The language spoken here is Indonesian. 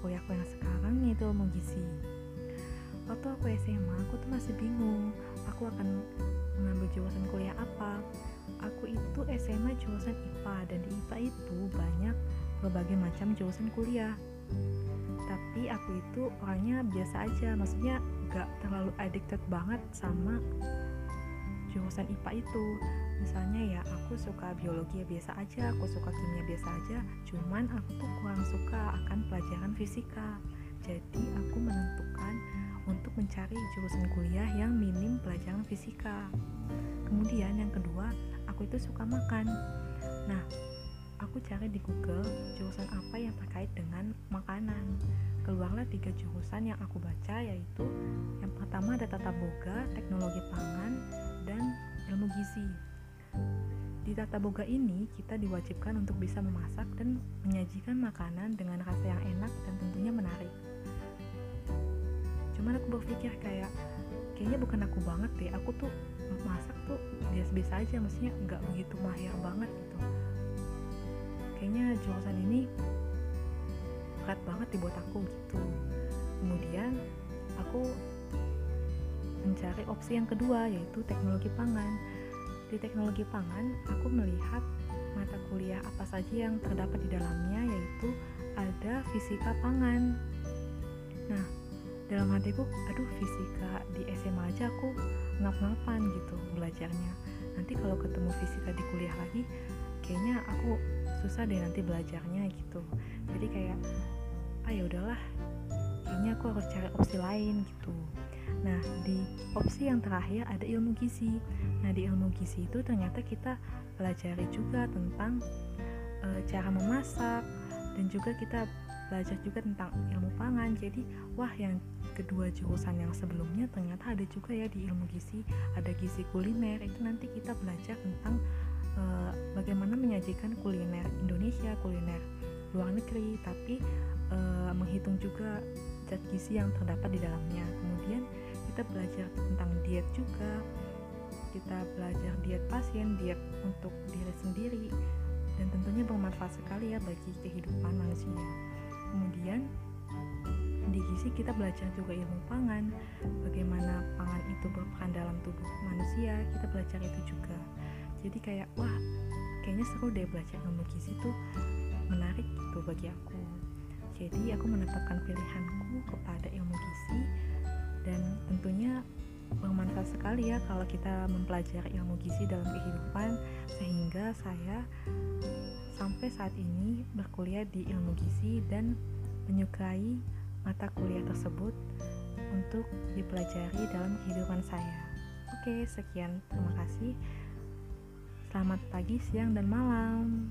kuliahku yang sekarang yaitu ilmu gizi waktu aku SMA aku tuh masih bingung aku akan mengambil jurusan kuliah apa. Aku itu SMA jurusan IPA dan di IPA itu banyak berbagai macam jurusan kuliah. Tapi aku itu orangnya biasa aja maksudnya gak terlalu addicted banget sama jurusan IPA itu. Misalnya ya aku suka biologi ya biasa aja aku suka kimia biasa aja. Cuman aku tuh kurang suka akan pelajaran fisika. Jadi aku menentukan untuk mencari jurusan kuliah yang minim pelajaran fisika. Kemudian yang kedua aku itu suka makan. Nah aku cari di Google jurusan apa yang terkait dengan makanan. Keluarlah tiga jurusan yang aku baca yaitu yang pertama ada tata boga, teknologi pangan, dan ilmu gizi. Di tata boga ini, kita diwajibkan untuk bisa memasak dan menyajikan makanan dengan rasa yang enak dan tentunya menarik. Cuman aku berpikir kayak, kayaknya bukan aku banget deh, aku tuh masak tuh biasa-biasa aja, maksudnya nggak begitu mahir banget gitu. Kayaknya jurusan ini berat banget dibuat aku gitu. Kemudian aku mencari opsi yang kedua yaitu teknologi pangan. Di teknologi pangan, aku melihat mata kuliah apa saja yang terdapat di dalamnya yaitu ada fisika pangan. Nah, dalam hatiku, aduh fisika di SMA aja aku ngap-ngapan gitu belajarnya. Nanti kalau ketemu fisika di kuliah lagi, kayaknya aku susah deh nanti belajarnya gitu. Jadi kayak, ah ya udahlah, kayaknya aku harus cari opsi lain gitu. Nah, di opsi yang terakhir ada ilmu gizi. Nah, di ilmu gizi itu ternyata kita pelajari juga tentang e, cara memasak dan juga kita belajar juga tentang ilmu pangan. Jadi, wah yang kedua jurusan yang sebelumnya ternyata ada juga ya di ilmu gizi, ada gizi kuliner. Itu nanti kita belajar tentang e, bagaimana menyajikan kuliner Indonesia, kuliner luar negeri, tapi e, menghitung juga zat gizi yang terdapat di dalamnya. Kemudian kita belajar tentang diet juga. Kita belajar diet pasien diet untuk diri sendiri dan tentunya bermanfaat sekali ya bagi kehidupan manusia. Kemudian di gizi kita belajar juga ilmu pangan. Bagaimana pangan itu berperan dalam tubuh manusia kita belajar itu juga. Jadi kayak wah kayaknya seru deh belajar ilmu gizi itu menarik gitu bagi aku jadi aku menetapkan pilihanku kepada ilmu gizi dan tentunya bermanfaat sekali ya kalau kita mempelajari ilmu gizi dalam kehidupan sehingga saya sampai saat ini berkuliah di ilmu gizi dan menyukai mata kuliah tersebut untuk dipelajari dalam kehidupan saya. Oke, sekian. Terima kasih. Selamat pagi, siang, dan malam.